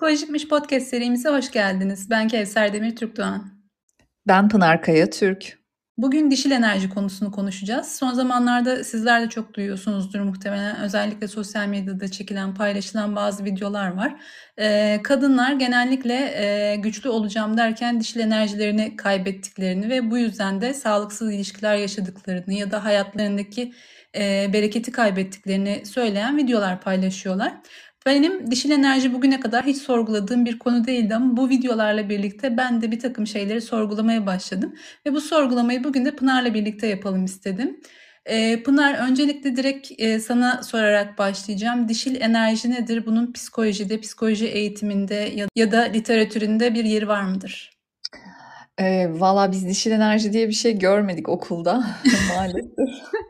Psikolojikmiş podcast serimize hoş geldiniz. Ben Kevser Demir Türkdoğan. Ben Pınar Kaya Türk. Bugün dişil enerji konusunu konuşacağız. Son zamanlarda sizler de çok duyuyorsunuzdur muhtemelen. Özellikle sosyal medyada çekilen, paylaşılan bazı videolar var. Ee, kadınlar genellikle e, güçlü olacağım derken dişil enerjilerini kaybettiklerini ve bu yüzden de sağlıksız ilişkiler yaşadıklarını ya da hayatlarındaki e, bereketi kaybettiklerini söyleyen videolar paylaşıyorlar. Benim dişil enerji bugüne kadar hiç sorguladığım bir konu değildi ama bu videolarla birlikte ben de bir takım şeyleri sorgulamaya başladım. Ve bu sorgulamayı bugün de Pınar'la birlikte yapalım istedim. Ee, Pınar öncelikle direkt e, sana sorarak başlayacağım. Dişil enerji nedir? Bunun psikolojide, psikoloji eğitiminde ya, ya da literatüründe bir yeri var mıdır? E, Valla biz dişil enerji diye bir şey görmedik okulda maalesef.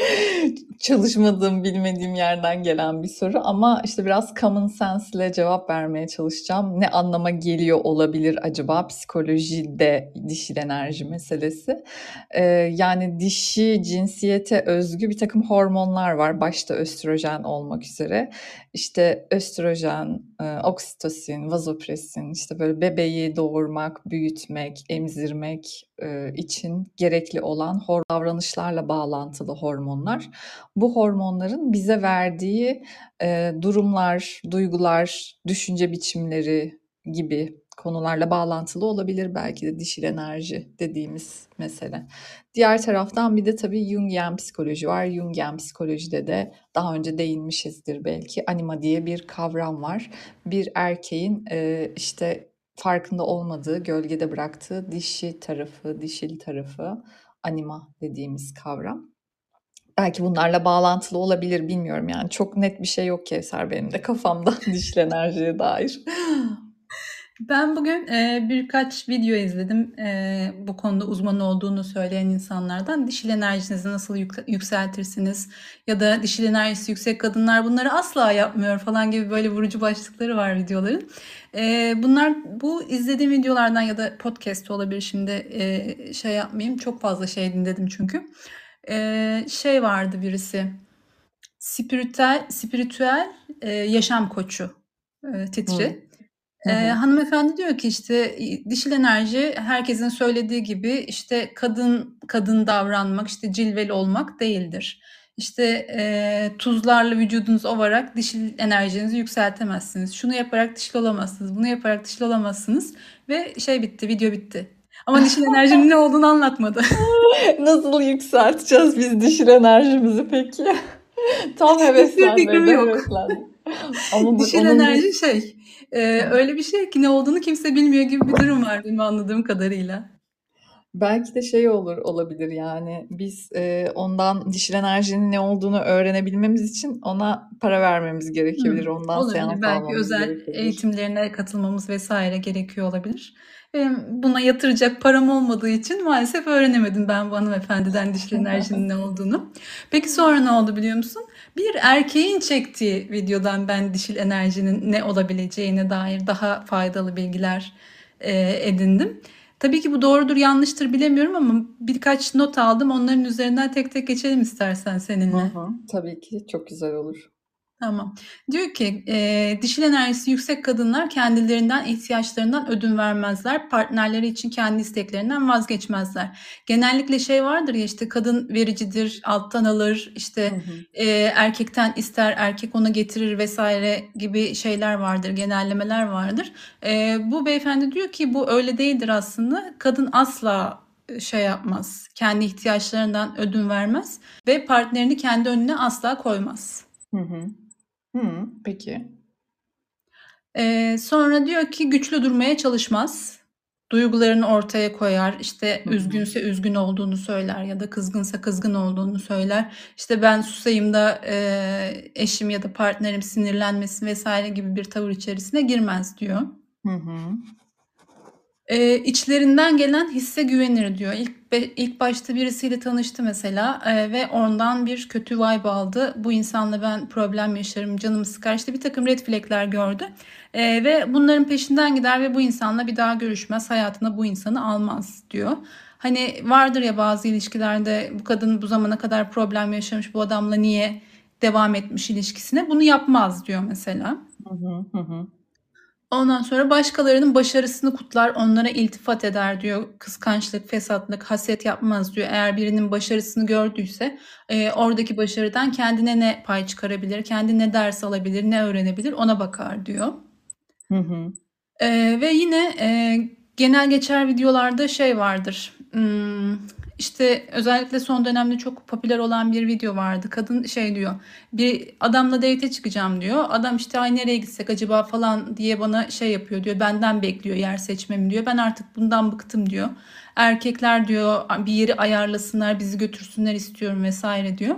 Çalışmadığım, bilmediğim yerden gelen bir soru ama işte biraz common sense ile cevap vermeye çalışacağım. Ne anlama geliyor olabilir acaba psikolojide dişil enerji meselesi? Ee, yani dişi cinsiyete özgü bir takım hormonlar var. Başta östrojen olmak üzere. İşte östrojen, e, oksitosin, vazopresin, işte böyle bebeği doğurmak, büyütmek, emzirmek e, için gerekli olan davranışlarla bağlantılı hormonlar. Bu hormonların bize verdiği e, durumlar, duygular, düşünce biçimleri gibi konularla bağlantılı olabilir belki de dişil enerji dediğimiz mesele. Diğer taraftan bir de tabii Jungian psikoloji var. Jungian psikolojide de daha önce değinmişizdir belki. Anima diye bir kavram var. Bir erkeğin e, işte farkında olmadığı, gölgede bıraktığı dişi tarafı, dişil tarafı anima dediğimiz kavram. Belki bunlarla bağlantılı olabilir bilmiyorum yani. Çok net bir şey yok Kevser benim de kafamda dişil enerjiye dair. Ben bugün e, birkaç video izledim e, bu konuda uzman olduğunu söyleyen insanlardan. Dişil enerjinizi nasıl yük- yükseltirsiniz ya da dişil enerjisi yüksek kadınlar bunları asla yapmıyor falan gibi böyle vurucu başlıkları var videoların. E, bunlar bu izlediğim videolardan ya da podcast olabilir şimdi e, şey yapmayayım çok fazla şey dinledim çünkü. E, şey vardı birisi spiritüel, spiritüel e, yaşam koçu e, titri. Hı. Ee, hanımefendi diyor ki işte dişil enerji herkesin söylediği gibi işte kadın kadın davranmak işte cilveli olmak değildir. İşte e, tuzlarla vücudunuzu ovarak dişil enerjinizi yükseltemezsiniz. Şunu yaparak dişil olamazsınız. Bunu yaparak dişil olamazsınız. Ve şey bitti video bitti. Ama dişil enerjinin ne olduğunu anlatmadı. Nasıl yükselteceğiz biz dişil enerjimizi peki? Tam heveslendim. yok. Ama dişil enerji bir... şey ee, öyle bir şey ki ne olduğunu kimse bilmiyor gibi bir durum var benim anladığım kadarıyla. Belki de şey olur olabilir yani biz e, ondan dişil enerjinin ne olduğunu öğrenebilmemiz için ona para vermemiz gerekebilir. Hmm, ondan olabilir. seans Belki özel gerekebilir. eğitimlerine katılmamız vesaire gerekiyor olabilir. Buna yatıracak param olmadığı için maalesef öğrenemedim ben bu hanımefendiden dişil enerjinin ne olduğunu. Peki sonra ne oldu biliyor musun? Bir erkeğin çektiği videodan ben dişil enerjinin ne olabileceğine dair daha faydalı bilgiler e, edindim. Tabii ki bu doğrudur yanlıştır bilemiyorum ama birkaç not aldım. Onların üzerinden tek tek geçelim istersen seninle. Hı, tabii ki çok güzel olur. Tamam. Diyor ki e, dişil enerjisi yüksek kadınlar kendilerinden ihtiyaçlarından ödün vermezler. Partnerleri için kendi isteklerinden vazgeçmezler. Genellikle şey vardır ya işte kadın vericidir, alttan alır, işte hı hı. E, erkekten ister, erkek ona getirir vesaire gibi şeyler vardır, genellemeler vardır. E, bu beyefendi diyor ki bu öyle değildir aslında. Kadın asla şey yapmaz, kendi ihtiyaçlarından ödün vermez ve partnerini kendi önüne asla koymaz. Hı hı. Hı, peki. Eee, sonra diyor ki güçlü durmaya çalışmaz. Duygularını ortaya koyar. İşte Hı hı. üzgünse üzgün olduğunu söyler ya da kızgınsa kızgın olduğunu söyler. İşte ben susayım da eee, eşim ya da partnerim sinirlenmesin vesaire gibi bir tavır içerisine girmez diyor. Hı hı. Eee, içlerinden gelen hisse güvenir diyor. İlk, ilk başta birisiyle tanıştı mesela e, ve ondan bir kötü vibe aldı. Bu insanla ben problem yaşarım, canımı sıkar. İşte bir takım red flagler gördü. E, ve bunların peşinden gider ve bu insanla bir daha görüşmez. Hayatına bu insanı almaz diyor. Hani vardır ya bazı ilişkilerde bu kadın bu zamana kadar problem yaşamış bu adamla niye devam etmiş ilişkisine bunu yapmaz diyor mesela. Hı hı hı. Ondan sonra başkalarının başarısını kutlar, onlara iltifat eder diyor. Kıskançlık, fesatlık, haset yapmaz diyor. Eğer birinin başarısını gördüyse e, oradaki başarıdan kendine ne pay çıkarabilir, kendine ders alabilir, ne öğrenebilir ona bakar diyor. Hı hı. E, ve yine e, genel geçer videolarda şey vardır. Hmm, işte özellikle son dönemde çok popüler olan bir video vardı. Kadın şey diyor. Bir adamla date çıkacağım diyor. Adam işte ay nereye gitsek acaba falan diye bana şey yapıyor diyor. Benden bekliyor yer seçmemi diyor. Ben artık bundan bıktım diyor. Erkekler diyor bir yeri ayarlasınlar bizi götürsünler istiyorum vesaire diyor.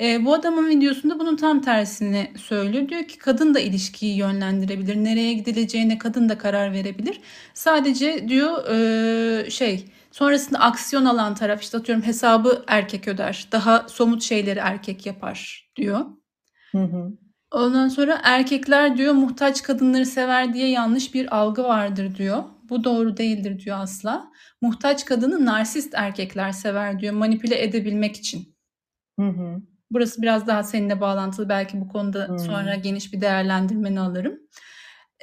E, bu adamın videosunda bunun tam tersini söylüyor. Diyor ki kadın da ilişkiyi yönlendirebilir. Nereye gidileceğine kadın da karar verebilir. Sadece diyor e, şey Sonrasında aksiyon alan taraf işte atıyorum hesabı erkek öder. Daha somut şeyleri erkek yapar diyor. Hı hı. Ondan sonra erkekler diyor muhtaç kadınları sever diye yanlış bir algı vardır diyor. Bu doğru değildir diyor asla. Muhtaç kadını narsist erkekler sever diyor manipüle edebilmek için. Hı hı. Burası biraz daha seninle bağlantılı belki bu konuda hmm. sonra geniş bir değerlendirmeni alırım.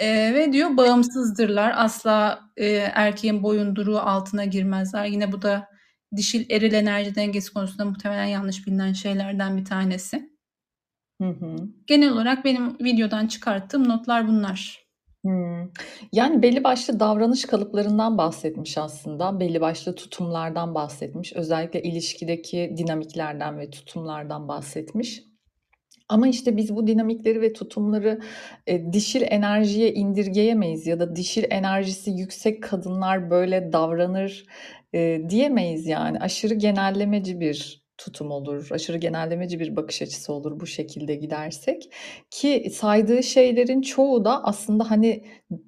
Ee, ve diyor bağımsızdırlar. Asla e, erkeğin boyunduruğu altına girmezler. Yine bu da dişil eril enerji dengesi konusunda muhtemelen yanlış bilinen şeylerden bir tanesi. Hı hı. Genel olarak benim videodan çıkarttığım notlar bunlar. Yani belli başlı davranış kalıplarından bahsetmiş aslında. Belli başlı tutumlardan bahsetmiş. Özellikle ilişkideki dinamiklerden ve tutumlardan bahsetmiş. Ama işte biz bu dinamikleri ve tutumları e, dişil enerjiye indirgeyemeyiz ya da dişil enerjisi yüksek kadınlar böyle davranır e, diyemeyiz yani. Aşırı genellemeci bir tutum olur, aşırı genellemeci bir bakış açısı olur bu şekilde gidersek. Ki saydığı şeylerin çoğu da aslında hani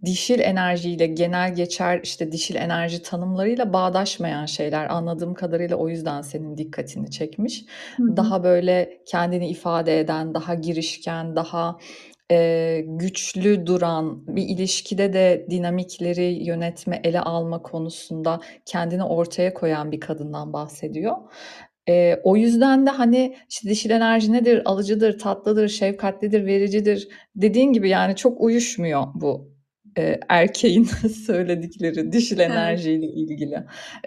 dişil enerjiyle genel geçer işte dişil enerji tanımlarıyla bağdaşmayan şeyler anladığım kadarıyla o yüzden senin dikkatini çekmiş. Hı hı. Daha böyle kendini ifade eden, daha girişken, daha e, güçlü duran bir ilişkide de dinamikleri yönetme, ele alma konusunda kendini ortaya koyan bir kadından bahsediyor. Eee, o yüzden de, hani, işte, dişil enerji nedir? Alıcıdır, tatlıdır, şefkatlidir, vericidir. Dediğin gibi, yani, çok uyuşmuyor bu, eee, erkeğin söyledikleri dişil enerjiyle ilgili.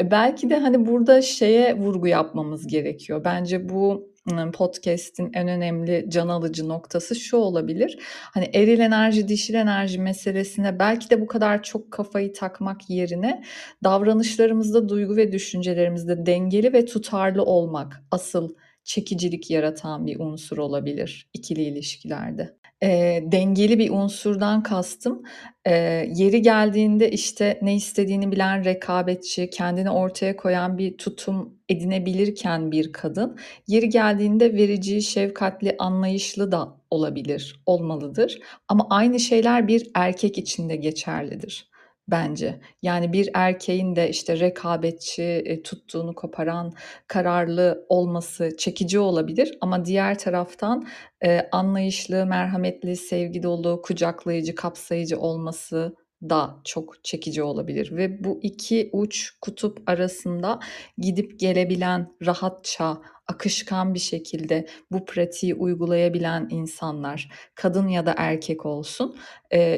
E, belki de, hani, burada şeye vurgu yapmamız gerekiyor. Bence bu podcast'in en önemli can alıcı noktası şu olabilir. Hani eril enerji, dişil enerji meselesine belki de bu kadar çok kafayı takmak yerine davranışlarımızda, duygu ve düşüncelerimizde dengeli ve tutarlı olmak asıl çekicilik yaratan bir unsur olabilir ikili ilişkilerde. E, dengeli bir unsurdan kastım e, yeri geldiğinde işte ne istediğini bilen rekabetçi, kendini ortaya koyan bir tutum edinebilirken bir kadın, yeri geldiğinde verici, şefkatli, anlayışlı da olabilir, olmalıdır. Ama aynı şeyler bir erkek için de geçerlidir bence. Yani bir erkeğin de işte rekabetçi, e, tuttuğunu koparan, kararlı olması çekici olabilir ama diğer taraftan e, anlayışlı, merhametli, sevgi dolu, kucaklayıcı, kapsayıcı olması da çok çekici olabilir ve bu iki uç kutup arasında gidip gelebilen rahatça akışkan bir şekilde bu pratiği uygulayabilen insanlar, kadın ya da erkek olsun,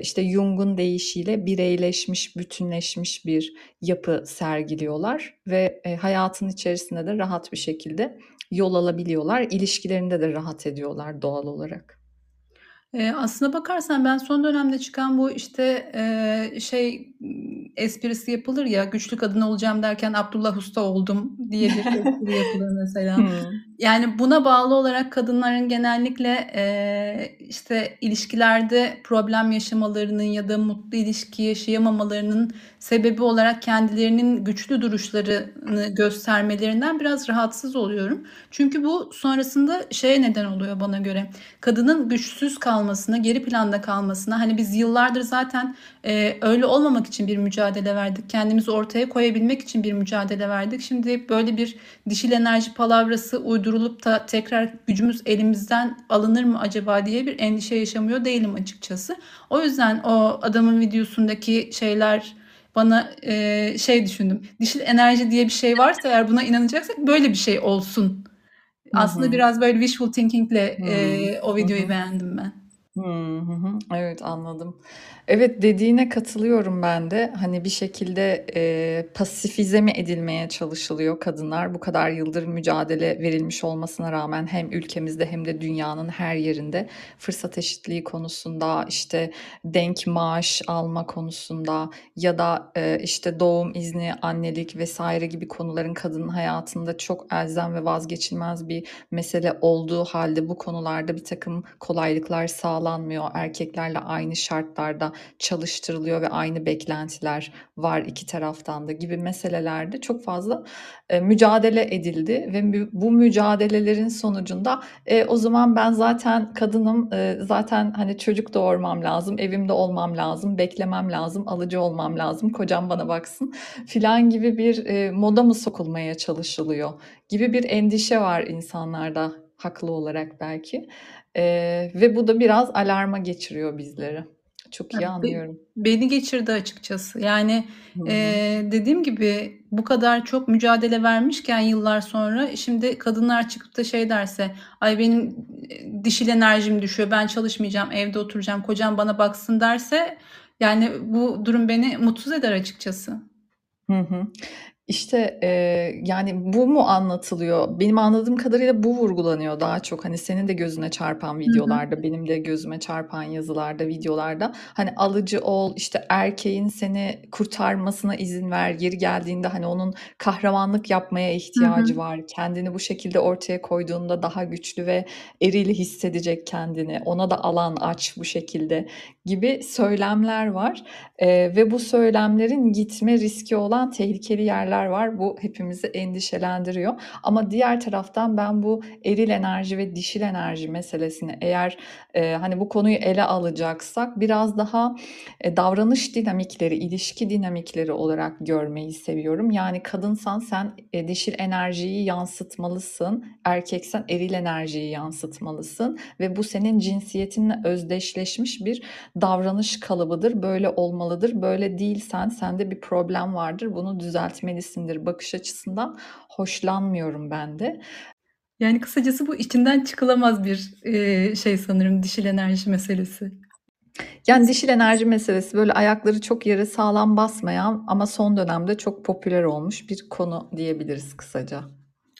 işte Jung'un deyişiyle bireyleşmiş, bütünleşmiş bir yapı sergiliyorlar ve hayatın içerisinde de rahat bir şekilde yol alabiliyorlar. İlişkilerinde de rahat ediyorlar doğal olarak. Eee, aslına bakarsan ben son dönemde çıkan bu, işte, eee, şey, esprisi yapılır ya, "Güçlü kadın olacağım derken Abdullah Usta oldum." diye bir espri yapılır mesela. Hımm. Yani buna bağlı olarak kadınların genellikle, eee, işte, ilişkilerde problem yaşamalarının ya da mutlu ilişki yaşayamamalarının sebebi olarak kendilerinin güçlü duruşlarını göstermelerinden biraz rahatsız oluyorum. Çünkü bu sonrasında şeye neden oluyor bana göre. Kadının güçsüz kalmasına, geri planda kalmasına, hani biz yıllardır zaten e, öyle olmamak için bir mücadele verdik. Kendimizi ortaya koyabilmek için bir mücadele verdik. Şimdi böyle bir dişil enerji palavrası uydurulup da tekrar gücümüz elimizden alınır mı acaba diye bir endişe yaşamıyor değilim açıkçası. O yüzden o adamın videosundaki şeyler bana e, şey düşündüm. Dişil enerji diye bir şey varsa eğer buna inanacaksak böyle bir şey olsun. Aslında Hı-hı. biraz böyle wishful thinkingle e, o videoyu Hı-hı. beğendim ben. Hıı, hı hı. Evet, anladım. Evet, dediğine katılıyorum ben de. Hani bir şekilde, eee, pasifize mi edilmeye çalışılıyor kadınlar? Bu kadar yıldır mücadele verilmiş olmasına rağmen hem ülkemizde hem de dünyanın her yerinde fırsat eşitliği konusunda, işte denk maaş alma konusunda ya da, eee, işte doğum izni, annelik vs. gibi konuların kadının hayatında çok elzem ve vazgeçilmez bir mesele olduğu hâlde bu konularda birtakım kolaylıklar sağlanmıyor. Erkeklerle aynı şartlarda çalıştırılıyor ve aynı beklentiler var iki taraftan da gibi meselelerde çok fazla, eee, mücadele edildi ve bu mücadelelerin sonucunda, eee, o zaman ben zaten kadınım, eee, zaten hani çocuk doğurmam lazım, evimde olmam lazım, beklemem lazım, alıcı olmam lazım, kocam bana baksın filan gibi bir, eee, moda mı sokulmaya çalışılıyor gibi bir endişe var insanlarda haklı olarak belki, eee, ve bu da biraz alarma geçiriyor bizleri. Çok iyi anlıyorum. beni geçirdi açıkçası. Yani, Hı hı. eee, dediğim gibi bu kadar çok mücadele vermişken yıllar sonra şimdi kadınlar çıkıp da şey derse, "Ay, benim, dişil enerjim düşüyor, ben çalışmayacağım, evde oturacağım, kocam bana baksın." derse yani bu durum beni mutsuz eder açıkçası. Hı hı. İşte, eee, yani bu mu anlatılıyor? Benim anladığım kadarıyla bu vurgulanıyor daha çok. Hani senin de gözüne çarpan Hı hı. videolarda, benim de gözüme çarpan yazılarda, videolarda. Hani alıcı ol, işte erkeğin seni kurtarmasına izin ver, yeri geldiğinde hani onun kahramanlık yapmaya Hı hı. ihtiyacı var. Kendini bu şekilde ortaya koyduğunda daha güçlü ve eril hissedecek kendini. Ona da alan aç bu şekilde gibi söylemler var, eee, ve bu söylemlerin gitme riski olan tehlikeli yerler var. Bu hepimizi endişelendiriyor ama diğer taraftan ben bu eril enerji ve dişil enerji meselesini eğer, eee, hani bu konuyu ele alacaksak biraz daha, eee, davranış dinamikleri, ilişki dinamikleri olarak görmeyi seviyorum. Yani kadınsan sen, eee, dişil enerjiyi yansıtmalısın, erkeksen eril enerjiyi yansıtmalısın ve bu senin cinsiyetinle özdeşleşmiş bir davranış kalıbıdır. Böyle olmalıdır. Böyle değilsen sende bir problem vardır. Bunu düzeltmelisindir bakış açısından hoşlanmıyorum ben de. Yani kısacası bu içinden çıkılamaz bir, şey sanırım dişil enerji meselesi. Yani dişil enerji meselesi böyle ayakları çok yere sağlam basmayan ama son dönemde çok popüler olmuş bir konu diyebiliriz kısaca.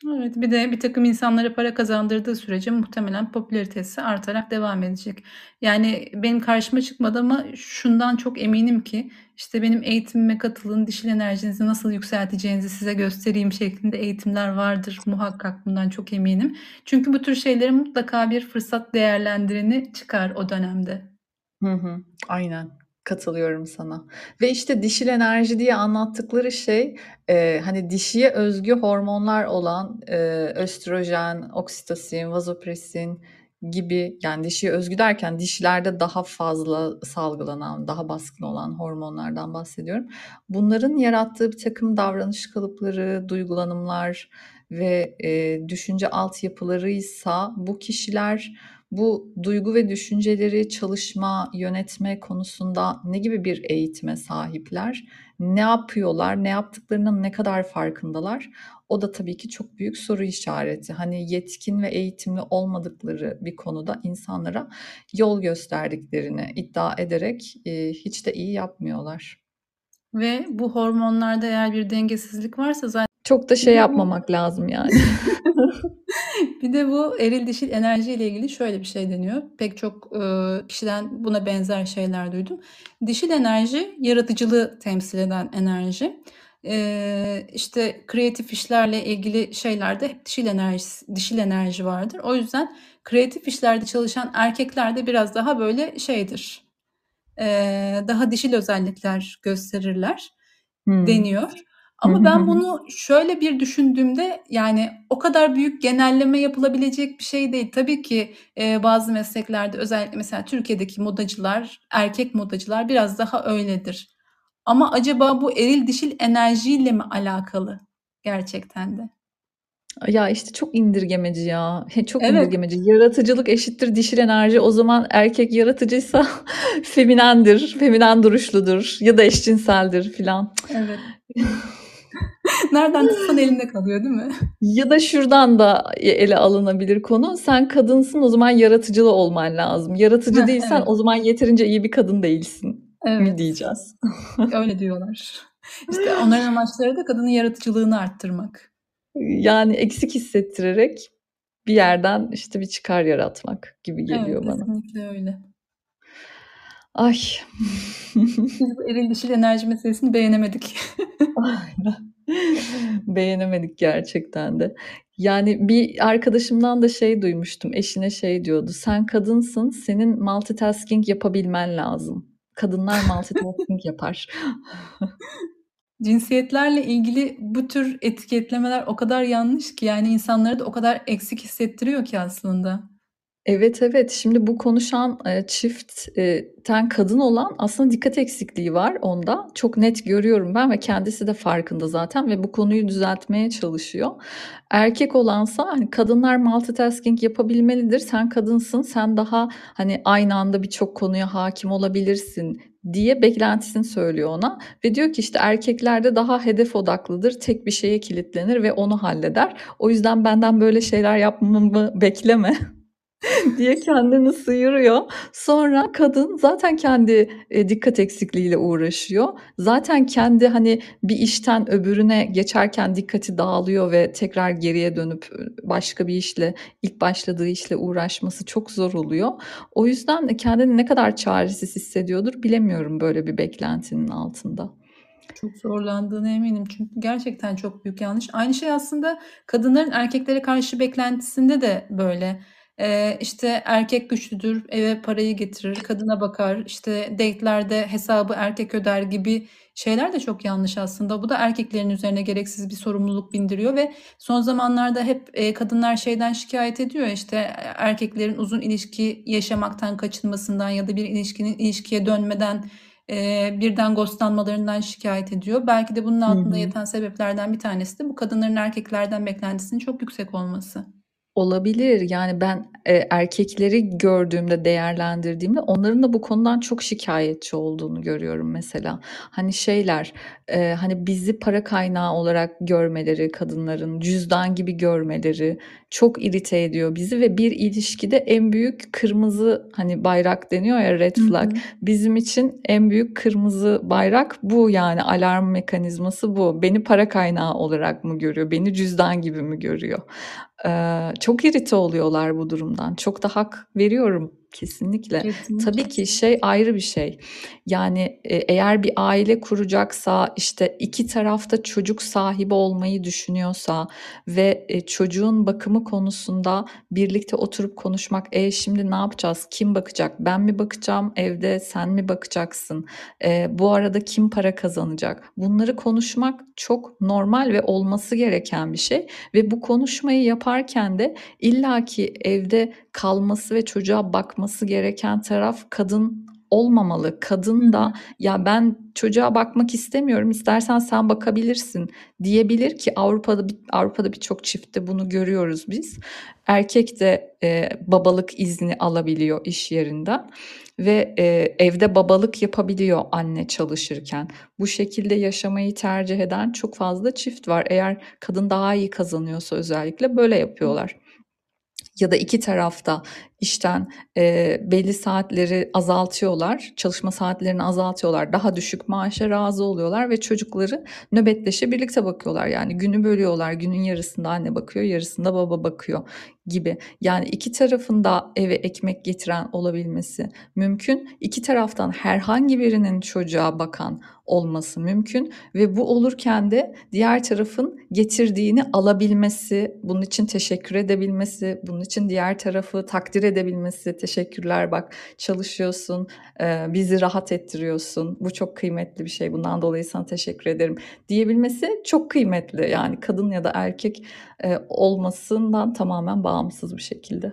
Evet, bir de birtakım insanlara para kazandırdığı sürece muhtemelen popülaritesi artarak devam edecek. Yani benim karşıma çıkmadı ama şundan çok eminim ki, işte benim eğitimime katılın, dişil enerjinizi nasıl yükselteceğinizi size göstereyim şeklinde eğitimler vardır muhakkak bundan çok eminim. Çünkü bu tür şeylerin mutlaka bir fırsat değerlendireni çıkar o dönemde. Hı hı. Aynen, katılıyorum sana ve işte dişil enerji diye anlattıkları şey, eee, hani dişiye özgü hormonlar olan, eee, östrojen, oksitosin, vazopresin gibi yani dişiye özgü derken dişilerde daha fazla salgılanan, daha baskın olan hormonlardan bahsediyorum. Bunların yarattığı birtakım davranış kalıpları, duygulanımlar ve, eee, düşünce altyapılarıysa bu kişiler bu duygu ve düşünceleri çalışma, yönetme konusunda ne gibi bir eğitime sahipler? Ne yapıyorlar? Ne yaptıklarının ne kadar farkındalar? O da tabii ki çok büyük soru işareti. Hani yetkin ve eğitimli olmadıkları bir konuda insanlara yol gösterdiklerini iddia ederek, eee, hiç de iyi yapmıyorlar. Ve bu hormonlarda eğer bir dengesizlik varsa za Çok da şey yapmamak lazım yani. bir de bu eril dişil enerjiyle ilgili şöyle bir şey deniyor. Pek çok, ııı, kişiden buna benzer şeyler duydum. Dişil enerji yaratıcılığı temsil eden enerji. Eee, işte kreatif işlerle ilgili şeylerde hep dişil enerjisi dişil enerji vardır. O yüzden kreatif işlerde çalışan erkekler de biraz daha böyle şeydir, daha dişil özellikler gösterirler Hımm. deniyor. Ama ben bunu şöyle bir düşündüğümde yani o kadar büyük genelleme yapılabilecek bir şey değil. Tabii ki, eee, bazı mesleklerde özellikle mesela Türkiye'deki modacılar, erkek modacılar biraz daha öyledir. Ama acaba bu eril dişil enerjiyle mi alakalı gerçekten de? Ya, işte çok indirgemeci ya. Çok Evet. indirgemeci. Yaratıcılık eşittir dişil enerji. O zaman erkek yaratıcıysa feminendir, feminen duruşludur ya da eşcinseldir filan. Evet. Nereden tutsan elinde kalıyor değil mi? Ya da şuradan da ele alınabilir konu. Sen kadınsın o zaman yaratıcılı olman lazım. Yaratıcı değilsen evet. o zaman yeterince iyi bir kadın değilsin mi Evet. diyeceğiz. Öyle diyorlar. İşte onların amaçları da kadının yaratıcılığını arttırmak. Yani eksik hissettirerek bir yerden işte bir çıkar yaratmak gibi Evet, geliyor bana. kesinlikle öyle. Ay. Biz bu eril dişil enerji meselesini beğenemedik. Beğenemedik gerçekten de. Yani bir arkadaşımdan da şey duymuştum. Eşine şey diyordu. Sen kadınsın, senin multitasking yapabilmen lazım. Kadınlar multitasking yapar. Cinsiyetlerle ilgili bu tür etiketlemeler o kadar yanlış ki yani insanları da o kadar eksik hissettiriyor ki aslında. Evet, evet. Şimdi bu konuşan, eee, çiftten kadın olan aslında dikkat eksikliği var onda. Çok net görüyorum ben ve kendisi de farkında zaten ve bu konuyu düzeltmeye çalışıyor. Erkek olansa hani kadınlar multitasking yapabilmelidir. Sen kadınsın, sen daha hani aynı anda birçok konuya hakim olabilirsin diye beklentisini söylüyor ona ve diyor ki işte erkeklerde daha hedef odaklıdır, tek bir şeye kilitlenir ve onu halleder. O yüzden benden böyle şeyler yapmamı bekleme diye kendini sıyırıyor. Sonra kadın zaten kendi e, dikkat eksikliğiyle uğraşıyor. Zaten kendi hani bir işten öbürüne geçerken dikkati dağılıyor ve tekrar geriye dönüp başka bir işle ilk başladığı işle uğraşması çok zor oluyor. O yüzden kendini ne kadar çaresiz hissediyordur bilemiyorum böyle bir beklentinin altında. Çok zorlandığına eminim çünkü gerçekten çok büyük yanlış. Aynı şey aslında kadınların erkeklere karşı beklentisinde de böyle. Ee, işte erkek güçlüdür, eve parayı getirir, kadına bakar, işte date'lerde hesabı erkek öder gibi şeyler de çok yanlış aslında. Bu da erkeklerin üzerine gereksiz bir sorumluluk bindiriyor ve son zamanlarda hep e, kadınlar şeyden şikayet ediyor işte erkeklerin uzun ilişki yaşamaktan kaçınmasından ya da bir ilişkinin ilişkiye dönmeden e, birden ghostlanmalarından şikayet ediyor. Belki de bunun altında Hı hı. yatan sebeplerden bir tanesi de bu kadınların erkeklerden beklentisinin çok yüksek olması. Olabilir. Yani ben e, erkekleri gördüğümde, değerlendirdiğimde onların da bu konudan çok şikayetçi olduğunu görüyorum mesela. Hani şeyler, e, hani bizi para kaynağı olarak görmeleri, kadınların cüzdan gibi görmeleri çok irite ediyor bizi ve bir ilişkide en büyük kırmızı hani bayrak deniyor ya red flag. Hı hı. Bizim için en büyük kırmızı bayrak bu yani alarm mekanizması bu. Beni para kaynağı olarak mı görüyor? Beni cüzdan gibi mi görüyor? Çok irite oluyorlar bu durumdan. Çok da hak veriyorum kesinlikle. Kesinlikle. Tabii ki şey ayrı bir şey. Yani e, eğer bir aile kuracaksa işte iki tarafta çocuk sahibi olmayı düşünüyorsa ve e, çocuğun bakımı konusunda birlikte oturup konuşmak. E şimdi ne yapacağız? Kim bakacak? Ben mi bakacağım evde? Sen mi bakacaksın? E, bu arada kim para kazanacak? Bunları konuşmak çok normal ve olması gereken bir şey ve bu konuşmayı yaparken de illaki evde kalması ve çocuğa bakması gereken taraf kadın olmamalı. Kadın da ya ben çocuğa bakmak istemiyorum. İstersen sen bakabilirsin diyebilir ki Avrupa'da Avrupa'da birçok çiftte bunu görüyoruz biz. Erkek de e, babalık izni alabiliyor iş yerinden ve e, evde babalık yapabiliyor anne çalışırken. Bu şekilde yaşamayı tercih eden çok fazla çift var. Eğer kadın daha iyi kazanıyorsa özellikle böyle yapıyorlar ya da iki tarafta işten e, belli saatleri azaltıyorlar, çalışma saatlerini azaltıyorlar, daha düşük maaşa razı oluyorlar ve çocukları nöbetleşe birlikte bakıyorlar. Yani günü bölüyorlar, günün yarısında anne bakıyor, yarısında baba bakıyor gibi. Yani iki tarafında eve ekmek getiren olabilmesi mümkün. İki taraftan herhangi birinin çocuğa bakan olması mümkün ve bu olurken de diğer tarafın getirdiğini alabilmesi, bunun için teşekkür edebilmesi, bunun için diğer tarafı takdir edebilmesi, teşekkürler bak çalışıyorsun, bizi rahat ettiriyorsun, bu çok kıymetli bir şey, bundan dolayı sana teşekkür ederim diyebilmesi çok kıymetli. Yani kadın ya da erkek olmasından tamamen bağımsız bir şekilde.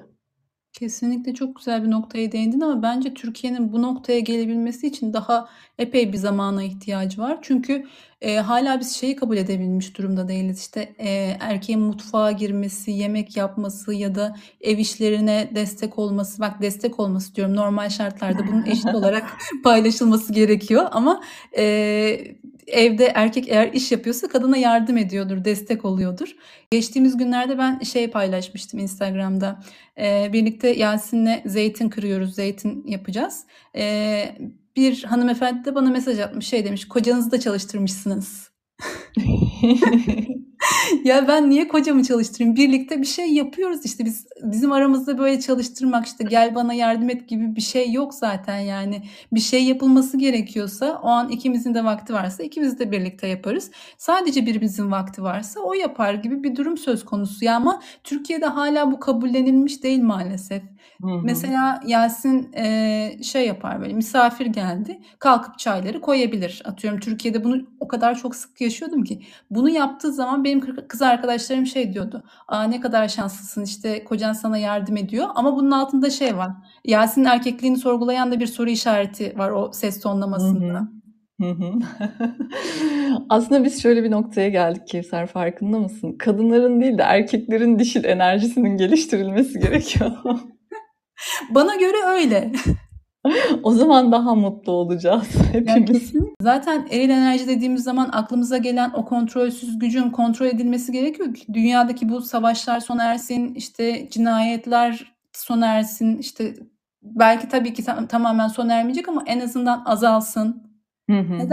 Kesinlikle çok güzel bir noktaya değindin ama bence Türkiye'nin bu noktaya gelebilmesi için daha epey bir zamana ihtiyacı var. Çünkü Eee, hâlâ biz şeyi kabul edebilmiş durumda değiliz, işte, eee, erkeğin mutfağa girmesi, yemek yapması ya da ev işlerine destek olması, bak destek olması diyorum, normal şartlarda bunun eşit olarak paylaşılması gerekiyor ama, eee, evde erkek eğer iş yapıyorsa kadına yardım ediyordur, destek oluyordur. Geçtiğimiz günlerde ben şey paylaşmıştım Instagram'da. Eee, birlikte Yasin'le zeytin kırıyoruz, zeytin yapacağız. Eee, bir hanımefendi de bana mesaj atmış, şey demiş, "Kocanızı da çalıştırmışsınız." Ya, ben niye kocamı çalıştırayım? Birlikte bir şey yapıyoruz işte biz. Bizim aramızda böyle çalıştırmak, işte, "Gel bana yardım et." gibi bir şey yok zaten yani. Bir şey yapılması gerekiyorsa, o an ikimizin de vakti varsa ikimiz de birlikte yaparız. Sadece birimizin vakti varsa o yapar gibi bir durum söz konusu. Ya, ama Türkiye'de hâlâ bu kabullenilmiş değil maalesef. Hı hı. Mesela Yasin, eee, şey yapar böyle, misafir geldi, kalkıp çayları koyabilir. Atıyorum, Türkiye'de bunu o kadar çok sık yaşıyordum ki. Bunu yaptığı zaman benim kı kız arkadaşlarım şey diyordu, "A, ne kadar şanslısın, işte, kocan sana yardım ediyor." Ama bunun altında şey var, Yasin'in erkekliğini sorgulayan da bir soru işareti var o ses tonlamasında. Hı hı. Aslında biz şöyle bir noktaya geldik Kevser, farkında mısın? Kadınların değil de erkeklerin dişil enerjisinin geliştirilmesi gerekiyor. Bana göre öyle. O zaman daha mutlu olacağız hepimiz. kesin Zaten eril enerji dediğimiz zaman aklımıza gelen o kontrolsüz gücün kontrol edilmesi gerekiyor ki dünyadaki bu savaşlar sona ersin, işte, cinayetler sona ersin, işte, belki tabii ki ta tamamen sona ermeyecek ama en azından azalsın. Hı hı, Ne hı hı.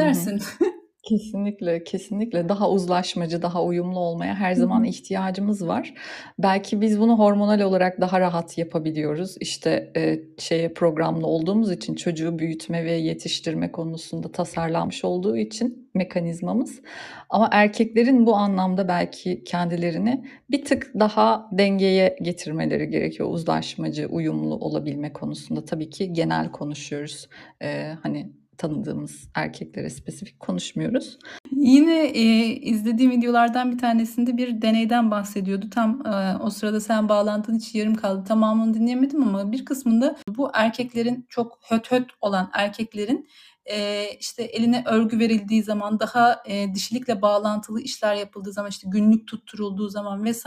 Kesinlikle, kesinlikle. Daha uzlaşmacı, daha uyumlu olmaya her Hı zaman ihtiyacımız var. Belki biz bunu hormonal olarak daha rahat yapabiliyoruz. İşte, eee, şeye programlı olduğumuz için, çocuğu büyütme ve yetiştirme konusunda tasarlanmış olduğu için mekanizmamız. Ama erkeklerin bu anlamda belki kendilerini bir tık daha dengeye getirmeleri gerekiyor, uzlaşmacı, uyumlu olabilme konusunda. Tabii ki genel konuşuyoruz. Eee, hani, tanıdığımız erkeklere spesifik konuşmuyoruz. Yine, eee, izlediğim videolardan bir tanesinde bir deneyden bahsediyordu. Tam, eee, o sırada sen bağlantın için yarım kaldı. Tamamını dinleyemedim ama bir kısmında bu erkeklerin, çok höt höt olan erkeklerin, eee, işte, eline örgü verildiği zaman, daha, eee, dişilikle bağlantılı işler yapıldığı zaman, işte, günlük tutturulduğu zaman vs.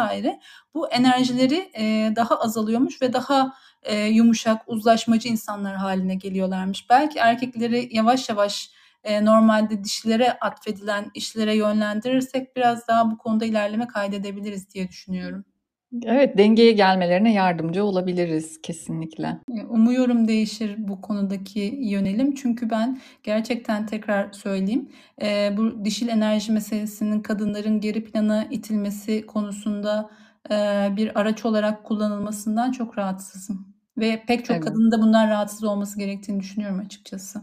bu enerjileri, eee, daha azalıyormuş ve daha, eee, yumuşak, uzlaşmacı insanlar hâline geliyorlarmış. Belki erkekleri yavaş yavaş, eee, normalde dişilere atfedilen işlere yönlendirirsek biraz daha bu konuda ilerleme kaydedebiliriz diye düşünüyorum. Evet, dengeye gelmelerine yardımcı olabiliriz kesinlikle. Umuyorum değişir bu konudaki yönelim. Çünkü ben gerçekten tekrar söyleyeyim, bu dişil enerji meselesinin kadınların geri plana itilmesi konusunda, bir araç olarak kullanılmasından çok rahatsızım ve pek çok Evet. kadının da bundan rahatsız olması gerektiğini düşünüyorum açıkçası.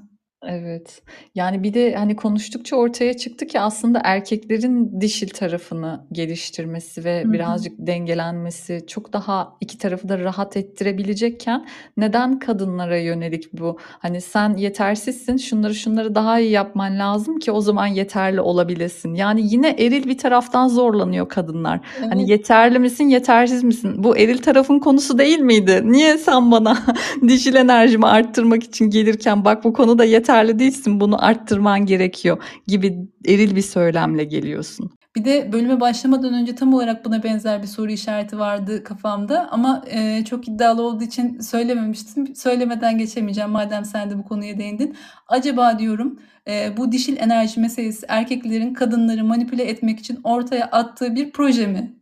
Evet. Yani, bir de, hani, konuştukça ortaya çıktı ki aslında erkeklerin dişil tarafını geliştirmesi Hı ve hı. birazcık dengelenmesi çok daha 2 tarafı da rahat ettirebilecekken neden kadınlara yönelik bu, hani, "Sen yetersizsin, şunları şunları daha iyi yapman lazım ki o zaman yeterli olabilesin." Yani, yine eril bir taraftan zorlanıyor kadınlar. Hani, Evet. "Yeterli misin, yetersiz misin? Bu eril tarafın konusu değil miydi? Niye sen bana dişil enerjimi arttırmak için gelirken, bak bu konuda yeterli değilsin, bunu arttırman gerekiyor." gibi eril bir söylemle geliyorsun. Bir de bölüme başlamadan önce tam olarak buna benzer bir soru işareti vardı kafamda ama, eee, çok iddialı olduğu için söylememiştim. Söylemeden geçemeyeceğim madem sen de bu konuya değindin. Acaba diyorum, eee, bu dişil enerji meselesi erkeklerin kadınları manipüle etmek için ortaya attığı bir proje mi?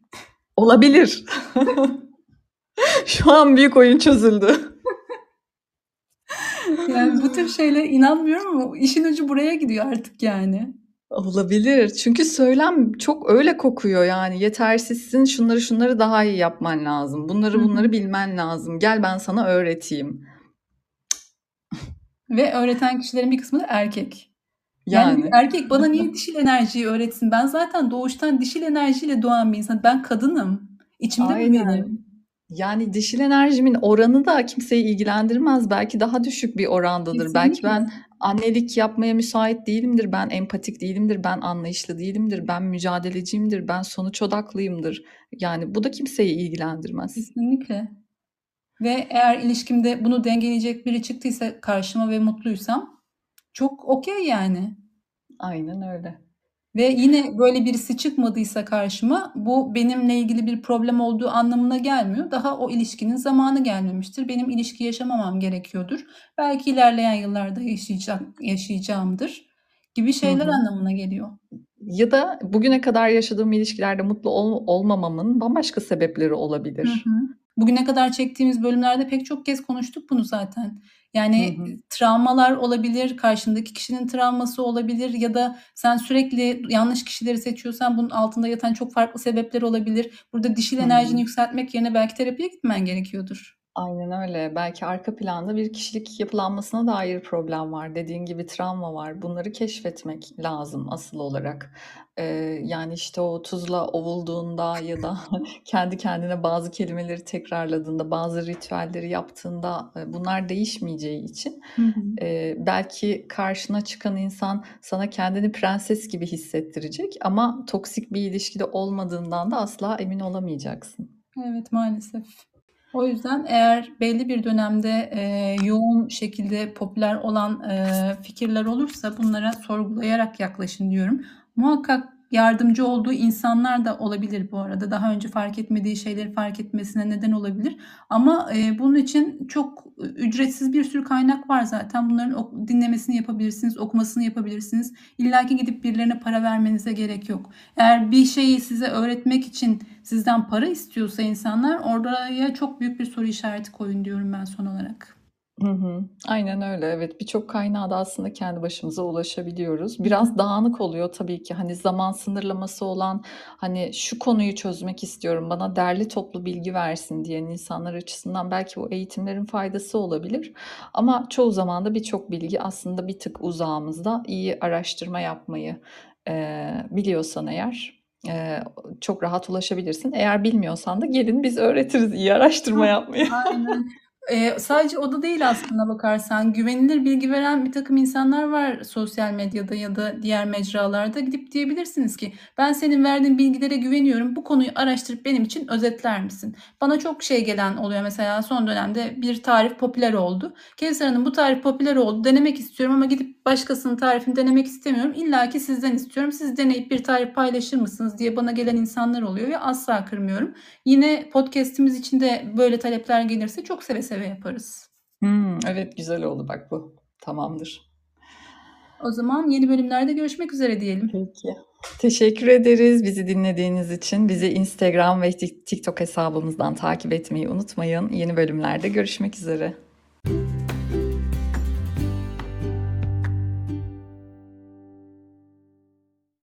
Olabilir. Şu an büyük oyun çözüldü. Yani, bu tür şeylere inanmıyorum ama işin ucu buraya gidiyor artık yani. Olabilir. Çünkü söylem çok öyle kokuyor yani, "Yetersizsin, şunları şunları daha iyi yapman lazım. Bunları bunları bilmen lazım. Gel ben sana öğreteyim." Ve öğreten kişilerin bir kısmı da erkek. Yani, Yani. erkek bana niye dişil enerjiyi öğretsin? Ben zaten doğuştan dişil enerjiyle doğan bir insanım. Ben kadınım. İçimde bu Aynen. benim. Yani, dişil enerjimin oranı da kimseyi ilgilendirmez. Belki daha düşük bir orandadır. Belki Kesinlikle. ben annelik yapmaya müsait değilimdir, ben empatik değilimdir, ben anlayışlı değilimdir, ben mücadeleciyimdir, ben sonuç odaklıyımdır. Yani, bu da kimseyi ilgilendirmez. Kesinlikle. Ve eğer ilişkimde bunu dengeleyecek biri çıktıysa karşıma ve mutluysam çok okay yani. Aynen öyle. Ve yine böyle birisi çıkmadıysa karşıma bu benimle ilgili bir problem olduğu anlamına gelmiyor. Daha o ilişkinin zamanı gelmemiştir. Benim ilişki yaşamamam gerekiyordur. Belki ilerleyen yıllarda yaşayacağım, yaşayacağımdır gibi Hı şeyler hı. anlamına geliyor. Ya da bugüne kadar yaşadığım ilişkilerde mutlu ol olmamamın bambaşka sebepleri Hı olabilir. hı. Bugüne kadar çektiğimiz bölümlerde pek çok kez konuştuk bunu zaten. Hı Yani hı. travmalar olabilir, karşındaki kişinin travması olabilir ya da sen sürekli yanlış kişileri seçiyorsan bunun altında yatan çok farklı sebepler olabilir. Burada dişil Hı enerjini hı. yükseltmek yerine belki terapiye gitmen gerekiyordur. Aynen öyle. Belki arka planda bir kişilik yapılanmasına dair problem var. Dediğin gibi travma var. Bunları keşfetmek lazım asıl olarak. Eee, yani işte o tuzla ovulduğunda ya da kendi kendine bazı kelimeleri tekrarladığında, bazı ritüelleri yaptığında bunlar değişmeyeceği için Hı hı. e, belki karşına çıkan insan sana kendini prenses gibi hissettirecek ama toksik bir ilişkide olmadığından da asla emin olamayacaksın. Evet maalesef. O yüzden eğer belli bir dönemde e, yoğun şekilde popüler olan e, fikirler olursa bunlara sorgulayarak yaklaşın diyorum. Muhakkak yardımcı olduğu insanlar da olabilir bu arada. Daha önce fark etmediği şeyleri fark etmesine neden olabilir. Ama e, bunun için çok ücretsiz bir sürü kaynak var zaten. Bunların dinlemesini yapabilirsiniz, okumasını yapabilirsiniz. İlla ki gidip birilerine para vermenize gerek yok. Eğer bir şeyi size öğretmek için sizden para istiyorsa insanlar oraya çok büyük bir soru işareti koyun diyorum ben son olarak. Hı hı. Aynen öyle. Evet, birçok kaynağa da aslında kendi başımıza ulaşabiliyoruz. Biraz dağınık oluyor tabii ki. Hani zaman sınırlaması olan, hani şu konuyu çözmek istiyorum, bana derli toplu bilgi versin diyen insanlar açısından belki bu eğitimlerin faydası olabilir. Ama çoğu zaman da birçok bilgi aslında bir tık uzağımızda. İyi araştırma yapmayı eee, biliyorsan eğer eee, çok rahat ulaşabilirsin. Eğer bilmiyorsan da gelin biz öğretiriz iyi araştırma yapmayı. Aynen. Ee, sadece o da değil aslında bakarsan. Güvenilir bilgi veren bir takım insanlar var sosyal medyada ya da diğer mecralarda. Gidip diyebilirsiniz ki ben senin verdiğin bilgilere güveniyorum. Bu konuyu araştırıp benim için özetler misin? Bana çok şey gelen oluyor mesela son dönemde bir tarif popüler oldu. Kevser Hanım bu tarif popüler oldu. Denemek istiyorum ama gidip başkasının tarifini denemek istemiyorum. İlla ki sizden istiyorum. Siz deneyip bir tarif paylaşır mısınız diye bana gelen insanlar oluyor ve asla kırmıyorum. Yine podcast'imiz için de böyle talepler gelirse çok seve seve yaparız. Hmm, evet güzel oldu bak bu. Tamamdır. O zaman yeni bölümlerde görüşmek üzere diyelim. Peki. Teşekkür ederiz bizi dinlediğiniz için. Bizi Instagram ve TikTok hesabımızdan takip etmeyi unutmayın. Yeni bölümlerde görüşmek üzere.